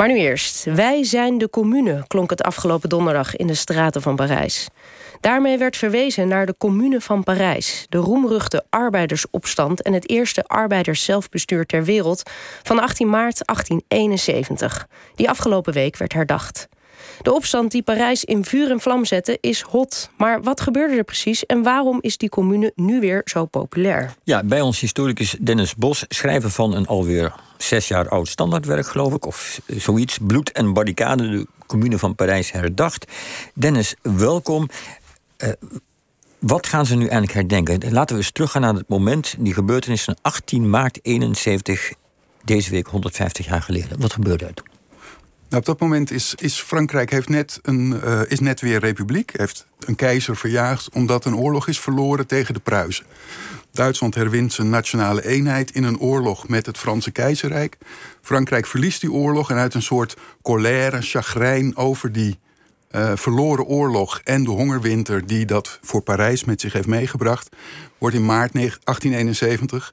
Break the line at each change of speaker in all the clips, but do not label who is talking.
Maar nu eerst. Wij zijn de commune, klonk het afgelopen donderdag in de straten van Parijs. Daarmee werd verwezen naar de Commune van Parijs, de roemruchte arbeidersopstand en het eerste arbeiderszelfbestuur ter wereld van 18 maart 1871, die afgelopen week werd herdacht. De opstand die Parijs in vuur en vlam zette is hot. Maar wat gebeurde er precies en waarom is die commune nu weer zo populair?
Ja, bij ons historicus Dennis Bos, schrijver van een alweer zes jaar oud standaardwerk, geloof ik, of zoiets. Bloed en barricade, de commune van Parijs herdacht. Dennis, welkom. Uh, wat gaan ze nu eigenlijk herdenken? Laten we eens teruggaan naar het moment, die gebeurtenis van 18 maart 71, deze week 150 jaar geleden. Wat gebeurde er toen?
Nou, op dat moment is, is Frankrijk heeft net een, uh, is net weer republiek. Heeft een keizer verjaagd omdat een oorlog is verloren tegen de Pruisen. Duitsland herwint zijn nationale eenheid in een oorlog met het Franse keizerrijk. Frankrijk verliest die oorlog en uit een soort colère, chagrijn over die uh, verloren oorlog en de hongerwinter die dat voor Parijs met zich heeft meegebracht, wordt in maart 1871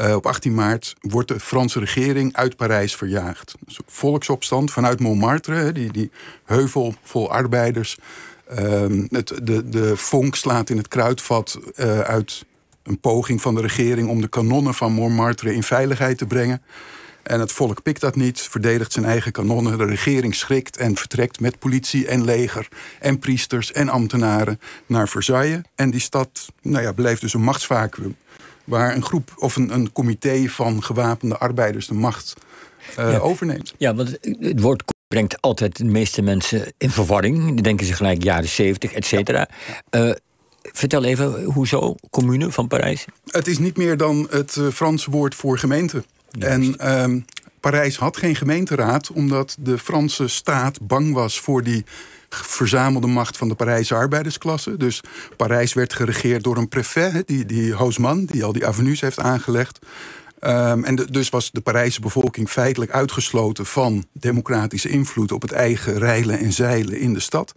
uh, op 18 maart wordt de Franse regering uit Parijs verjaagd. Dus volksopstand vanuit Montmartre, die, die heuvel vol arbeiders. Uh, het, de, de vonk slaat in het kruidvat uh, uit een poging van de regering om de kanonnen van Montmartre in veiligheid te brengen. En het volk pikt dat niet, verdedigt zijn eigen kanonnen. De regering schrikt en vertrekt met politie en leger en priesters en ambtenaren naar Versailles. En die stad nou ja, dus een machtsvacuum waar een groep of een, een comité van gewapende arbeiders de macht uh, overneemt.
Ja, want het woord brengt altijd de meeste mensen in verwarring. Die denken ze gelijk jaren 70, et cetera. Ja. Uh, vertel even, hoezo? Commune van Parijs?
Het is niet meer dan het uh, Franse woord voor gemeente. En uh, Parijs had geen gemeenteraad, omdat de Franse staat bang was voor die verzamelde macht van de Parijse arbeidersklasse. Dus Parijs werd geregeerd door een prefet, die, die Haussmann, die al die avenues heeft aangelegd. Um, en dus was de Parijse bevolking feitelijk uitgesloten van democratische invloed op het eigen rijlen en zeilen in de stad.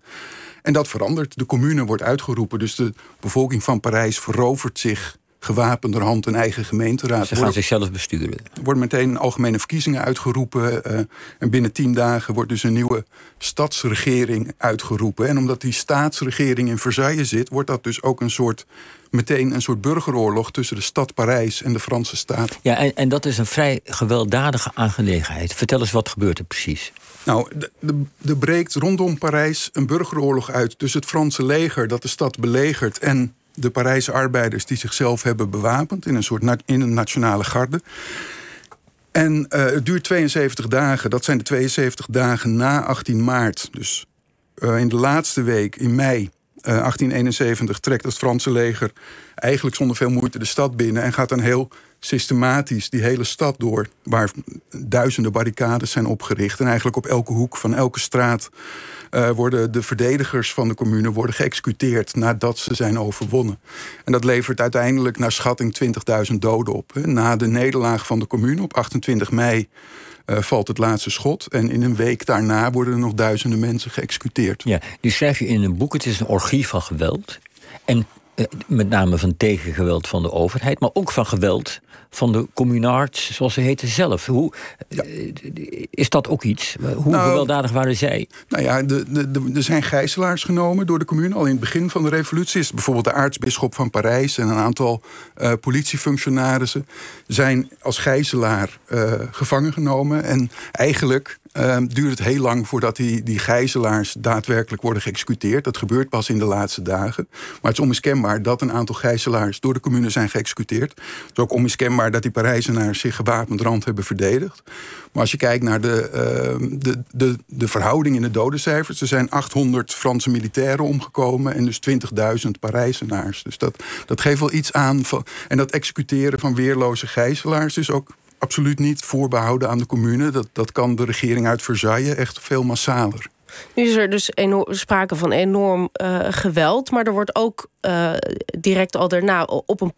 En dat verandert. De commune wordt uitgeroepen. Dus de bevolking van Parijs verovert zich gewapenderhand een eigen gemeenteraad.
Ze gaan zichzelf besturen.
Er worden meteen algemene verkiezingen uitgeroepen. Uh, en binnen tien dagen wordt dus een nieuwe stadsregering uitgeroepen. En omdat die staatsregering in Versailles zit, wordt dat dus ook een soort meteen een soort burgeroorlog tussen de stad Parijs en de Franse staat.
Ja, en, en dat is een vrij gewelddadige aangelegenheid. Vertel eens wat gebeurt er precies.
Nou, er breekt rondom Parijs een burgeroorlog uit tussen het Franse leger dat de stad belegert en de Parijse arbeiders die zichzelf hebben bewapend in een soort in een nationale garde. En uh, het duurt 72 dagen. Dat zijn de 72 dagen na 18 maart. Dus uh, in de laatste week, in mei uh, eh, 1871, trekt het Franse leger eigenlijk zonder veel moeite de stad binnen en gaat dan heel systematisch die hele stad door, waar duizenden barricades zijn opgericht. En eigenlijk op elke hoek van elke straat uh, worden de verdedigers van de commune worden geëxecuteerd nadat ze zijn overwonnen. En dat levert uiteindelijk naar schatting 20.000 doden op. Na de nederlaag van de commune op 28 mei uh, valt het laatste schot. En in een week daarna worden er nog duizenden mensen geëxecuteerd.
Ja, die schrijf je in een boek. Het is een orgie van geweld. En met name van tegengeweld van de overheid, maar ook van geweld van de communards, zoals ze heten zelf. Hoe, ja. Is dat ook iets? Hoe nou, gewelddadig waren zij?
Nou ja, er zijn gijzelaars genomen door de commune. Al in het begin van de revolutie is bijvoorbeeld de aartsbisschop van Parijs... en een aantal uh, politiefunctionarissen zijn als gijzelaar uh, gevangen genomen. En eigenlijk uh, duurt het heel lang voordat die, die gijzelaars daadwerkelijk worden geëxecuteerd. Dat gebeurt pas in de laatste dagen. Maar het is onmiskenbaar dat een aantal gijzelaars door de commune zijn geëxecuteerd. Het is ook onmiskenbaar dat die Parijzenaars zich gewapend rand hebben verdedigd. Maar als je kijkt naar de, uh, de, de, de verhouding in de dodencijfers... er zijn 800 Franse militairen omgekomen en dus 20.000 Parijzenaars. Dus dat, dat geeft wel iets aan. En dat executeren van weerloze gijzelaars is ook absoluut niet voorbehouden aan de commune. Dat, dat kan de regering uit Versailles echt veel massaler.
Nu is er dus enorm, sprake van enorm uh, geweld, maar er wordt ook uh, direct al daarna op een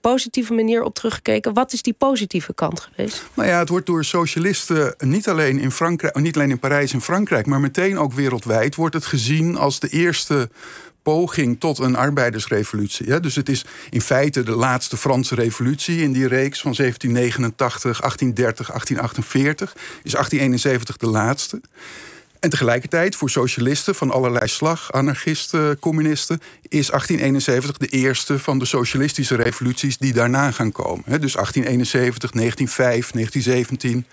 positieve manier op teruggekeken. Wat is die positieve kant geweest?
Nou ja, het wordt door socialisten niet alleen in Frankrijk, niet alleen in Parijs en Frankrijk, maar meteen ook wereldwijd wordt het gezien als de eerste poging tot een arbeidersrevolutie. Hè? Dus het is in feite de laatste Franse revolutie in die reeks van 1789, 1830, 1848. Is 1871 de laatste. En tegelijkertijd voor socialisten van allerlei slag, anarchisten, communisten, is 1871 de eerste van de socialistische revoluties die daarna gaan komen. Dus 1871, 1905, 1917,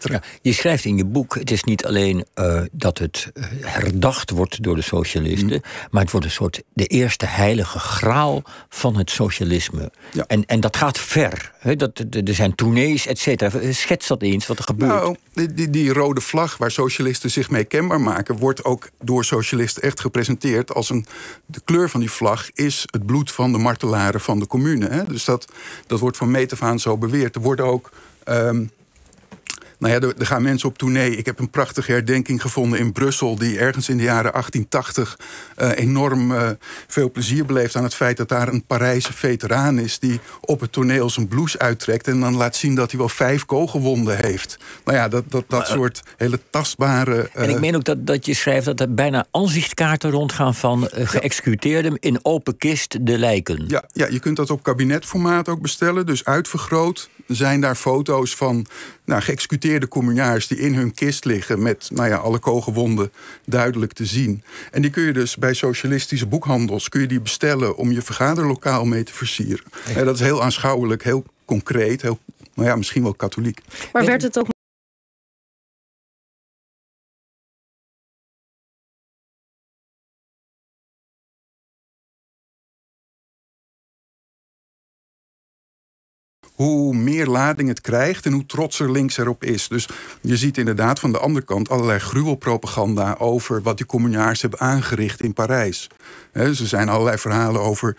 ja,
je schrijft in je boek, het is niet alleen uh, dat het uh, herdacht wordt door de socialisten, mm. maar het wordt een soort de eerste heilige graal van het socialisme. Ja. En, en dat gaat ver. He, dat, er zijn tournees, et cetera. Schets dat eens wat er gebeurt.
Nou, die, die rode vlag waar socialisten zich mee kenbaar maken, wordt ook door socialisten echt gepresenteerd als een. De kleur van die vlag is het bloed van de martelaren van de commune. Hè? Dus dat, dat wordt van meet af aan zo beweerd. Er worden ook. Um, nou ja, er, gaan mensen op tournee. Ik heb een prachtige herdenking gevonden in Brussel... die ergens in de jaren 1880 uh, eh, enorm uh, veel plezier beleeft... aan het feit dat daar een Parijse veteraan is... die op het toneel zijn blouse uittrekt... en dan laat zien dat hij wel vijf kogelwonden heeft. Nou ja, dat, dat, dat soort hele tastbare...
En ik meen ook dat, dat je schrijft dat er bijna aanzichtkaarten rondgaan... van geëxecuteerden in open kist de lijken.
Ja, ja, je kunt dat op kabinetformaat ook bestellen. Dus uitvergroot zijn daar foto's van nou, geëxecuteerde communaars die in hun kist liggen met nou ja, alle kogelwonden duidelijk te zien. En die kun je dus bij socialistische boekhandels kun je die bestellen om je vergaderlokaal mee te versieren. En dat is heel aanschouwelijk, heel concreet, heel, nou ja, misschien wel katholiek.
Maar werd het ook
hoe meer lading het krijgt en hoe trotser links erop is. Dus je ziet inderdaad van de andere kant allerlei gruwelpropaganda over wat die communaars hebben aangericht in Parijs. dus er zijn allerlei verhalen over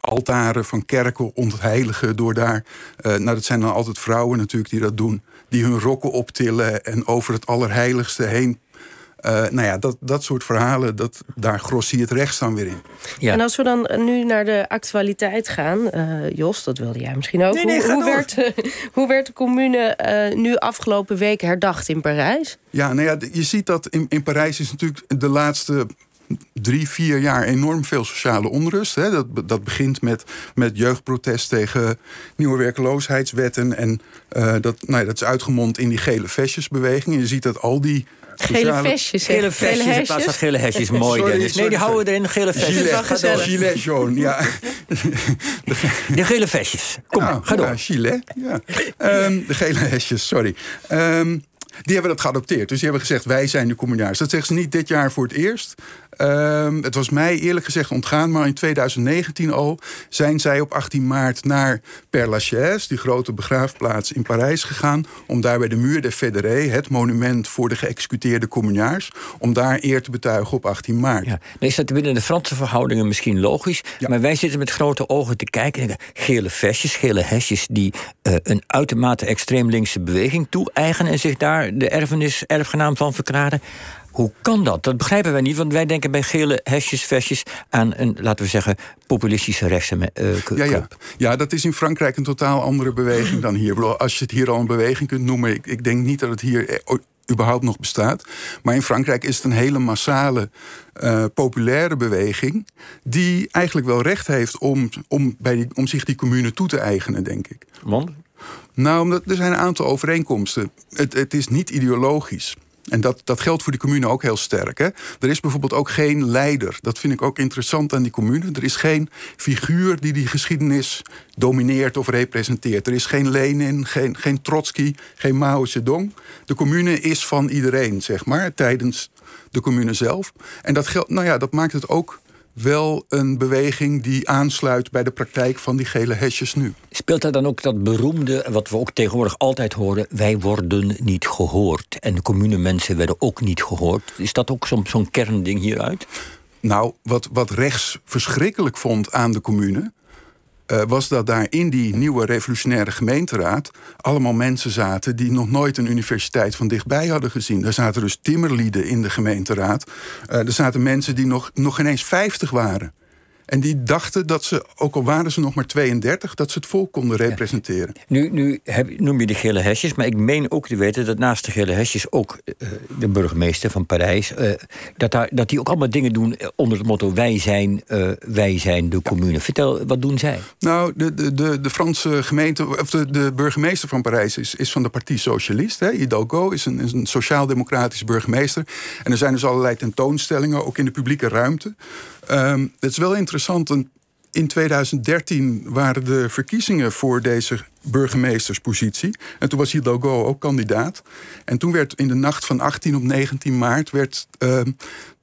altaren van kerken ontheiligen door daar. Uh, nou, dat zijn dan altijd vrouwen natuurlijk die dat doen. Die hun rokken optillen en over het allerheiligste heen uh, nou ja, dat, dat soort verhalen, dat, daar het rechts dan weer in.
Ja. En als we dan nu naar de actualiteit gaan, uh, Jos, dat wilde jij misschien ook. Nee, hoe, hoe, werd, hoe werd de commune uh, nu afgelopen week herdacht in Parijs?
Ja, nou ja, je ziet dat in, in Parijs is natuurlijk de laatste drie, vier jaar enorm veel sociale onrust. Hè. Dat, dat begint met, met jeugdprotest tegen nieuwe werkloosheidswetten. En uh, dat, nou ja, dat is uitgemond in die gele vestjesbeweging. En je ziet dat al die
Gele vestjes.
Gele vestjes in plaats van gele hesjes. Mooi, sorry, Dennis. Nee, die houden we erin. Gele vestjes.
Gilet, gilet jaune, ja.
De gele vestjes. Kom,
ja,
ga door.
Ja, gilet, ja. Um, de gele hesjes, sorry. Um, die hebben dat geadopteerd. Dus die hebben gezegd, wij zijn de communaars. Dat zeggen ze niet dit jaar voor het eerst. Um, het was mij eerlijk gezegd ontgaan, maar in 2019 al zijn zij op 18 maart naar Père Lachaise, die grote begraafplaats in Parijs, gegaan. Om daar bij de Muur des Fédérés, het monument voor de geëxecuteerde communaars, om daar eer te betuigen op 18 maart. Ja,
is dat binnen de Franse verhoudingen misschien logisch, maar wij zitten met grote ogen te kijken. Gele vestjes, gele hesjes die uh, een uitermate extreem linkse beweging toe-eigenen en zich daar de erfenis, erfgenaam van verklaren. Hoe kan dat? Dat begrijpen wij niet, want wij denken bij gele hesjes, vestjes aan een, laten we zeggen, populistische rechtse uh,
ja, ja. ja, dat is in Frankrijk een totaal andere beweging dan hier. Als je het hier al een beweging kunt noemen, ik, ik denk niet dat het hier eh, überhaupt nog bestaat. Maar in Frankrijk is het een hele massale, uh, populaire beweging. die eigenlijk wel recht heeft om, om, bij die, om zich die commune toe te eigenen, denk ik.
Want?
Nou, omdat er zijn een aantal overeenkomsten. Het, het is niet ideologisch. En dat, dat geldt voor die commune ook heel sterk. Hè? Er is bijvoorbeeld ook geen leider. Dat vind ik ook interessant aan die commune. Er is geen figuur die die geschiedenis domineert of representeert. Er is geen Lenin, geen, geen Trotsky, geen Mao Zedong. De commune is van iedereen, zeg maar, tijdens de commune zelf. En dat, geldt, nou ja, dat maakt het ook wel een beweging die aansluit bij de praktijk van die gele hesjes nu.
Speelt daar dan ook dat beroemde, wat we ook tegenwoordig altijd horen... wij worden niet gehoord. En de commune mensen werden ook niet gehoord. Is dat ook zo'n zo'n kernding hieruit?
Nou, wat, wat rechts verschrikkelijk vond aan de commune... Uh, was dat daar in die nieuwe revolutionaire gemeenteraad allemaal mensen zaten die nog nooit een universiteit van dichtbij hadden gezien. Er zaten dus timmerlieden in de gemeenteraad. Uh, er zaten mensen die nog, nog ineens 50 waren. En die dachten dat ze, ook al waren ze nog maar 32, dat ze het volk konden representeren.
Nu, nu heb, noem je de gele hesjes, maar ik meen ook te weten dat naast de gele hesjes ook uh, de burgemeester van Parijs, uh, dat, daar, dat die ook allemaal dingen doen onder het motto wij zijn, uh, wij zijn de commune. Vertel, wat doen zij?
Nou, de, de, de, de Franse gemeente, of de, de burgemeester van Parijs is, is van de Partie Socialist. Hè. Hidalgo is een, is een sociaal-democratisch burgemeester. En er zijn dus allerlei tentoonstellingen, ook in de publieke ruimte. Um, het is wel interessant. In 2013 waren de verkiezingen voor deze burgemeesterspositie. En toen was Hidalgo ook kandidaat. En toen werd in de nacht van 18 op 19 maart... werd uh,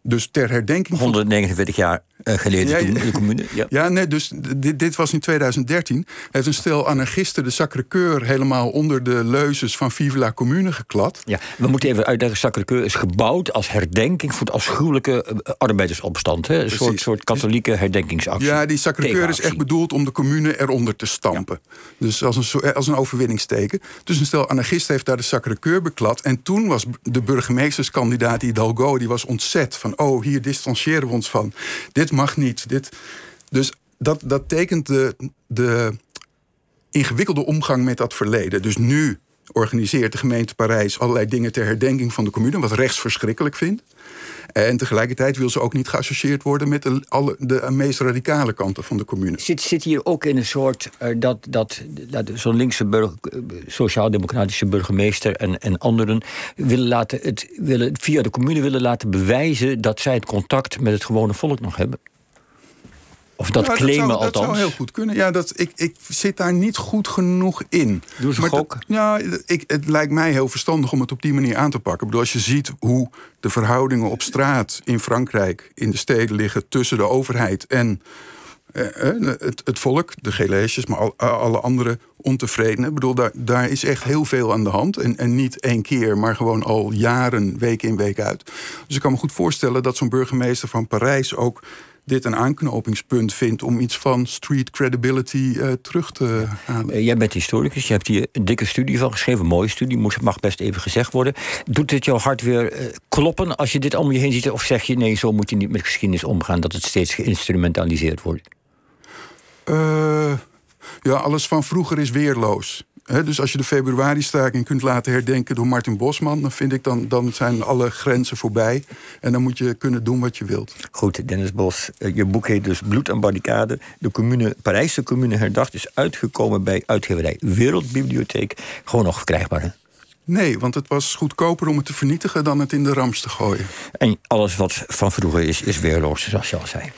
dus ter herdenking...
149 jaar uh, geleden ja, toen de commune.
Ja, ja nee, dus dit, dit, was in 2013. Heeft een stel anarchisten de Sacré-Cœur helemaal onder de leuzes van Vive la Commune geklad.
Ja, we moeten even uitleggen, Sacré-Cœur is gebouwd als herdenking voor het afschuwelijke uh, arbeidersopstand. Hè? Een soort, soort katholieke herdenkingsactie.
Ja, die Sacré-Cœur is echt bedoeld om de commune eronder te stampen. Ja. Dus als een, als een overwinningsteken. Dus een stel anarchisten heeft daar de Sacré-Cœur beklad. En toen was de burgemeesterskandidaat Hidalgo, die was ontzet van, oh, hier distancieren we ons van. Dit mag niet. Dit. Dus dat, dat tekent de, de ingewikkelde omgang met dat verleden. Dus nu organiseert de gemeente Parijs allerlei dingen ter herdenking van de commune, wat rechts verschrikkelijk vindt. En tegelijkertijd wil ze ook niet geassocieerd worden met de, alle, de meest radicale kanten van de commune.
Zit, zit hier ook in een soort uh, dat, dat, dat zo'n linkse burger, sociaal-democratische burgemeester en, en anderen willen laten het willen via de commune willen laten bewijzen dat zij het contact met het gewone volk nog hebben? Of dat claimen
dat
zou, althans?
Dat zou heel goed kunnen. Ja, dat, ik, ik zit daar niet goed genoeg in.
Doe ze gok?
Ja, ik, het lijkt mij heel verstandig om het op die manier aan te pakken. Ik bedoel, als je ziet hoe de verhoudingen op straat in Frankrijk... in de steden liggen tussen de overheid en eh, eh het, het, volk... de gele maar al, alle andere ontevredenen. Ik bedoel, daar, daar is echt heel veel aan de hand. En, en niet één keer, maar gewoon al jaren, week in, week uit. Dus ik kan me goed voorstellen dat zo'n burgemeester van Parijs... ook dit een aanknopingspunt vindt om iets van street credibility uh, terug te halen.
Uh, jij bent historicus, je hebt hier een dikke studie van geschreven, een mooie studie, mag best even gezegd worden. Doet het jouw hart weer uh, kloppen als je dit om je heen ziet? Of zeg je nee, zo moet je niet met geschiedenis omgaan, dat het steeds geïnstrumentaliseerd wordt?
ja, alles van vroeger is weerloos dus als je de februari-staking kunt laten herdenken door Martin Bosman, dan vind ik dan, dan zijn alle grenzen voorbij. En dan moet je kunnen doen wat je wilt.
Goed, Dennis Bos, eh, je boek heet dus Bloed en Barricade. De commune, Parijse commune herdacht is uitgekomen bij uitgeverij Wereldbibliotheek. Gewoon nog verkrijgbaar, hè?
Nee, want het was goedkoper om het te vernietigen dan het in de rams te gooien.
En alles wat van vroeger is, is weerloos, zoals je al zei.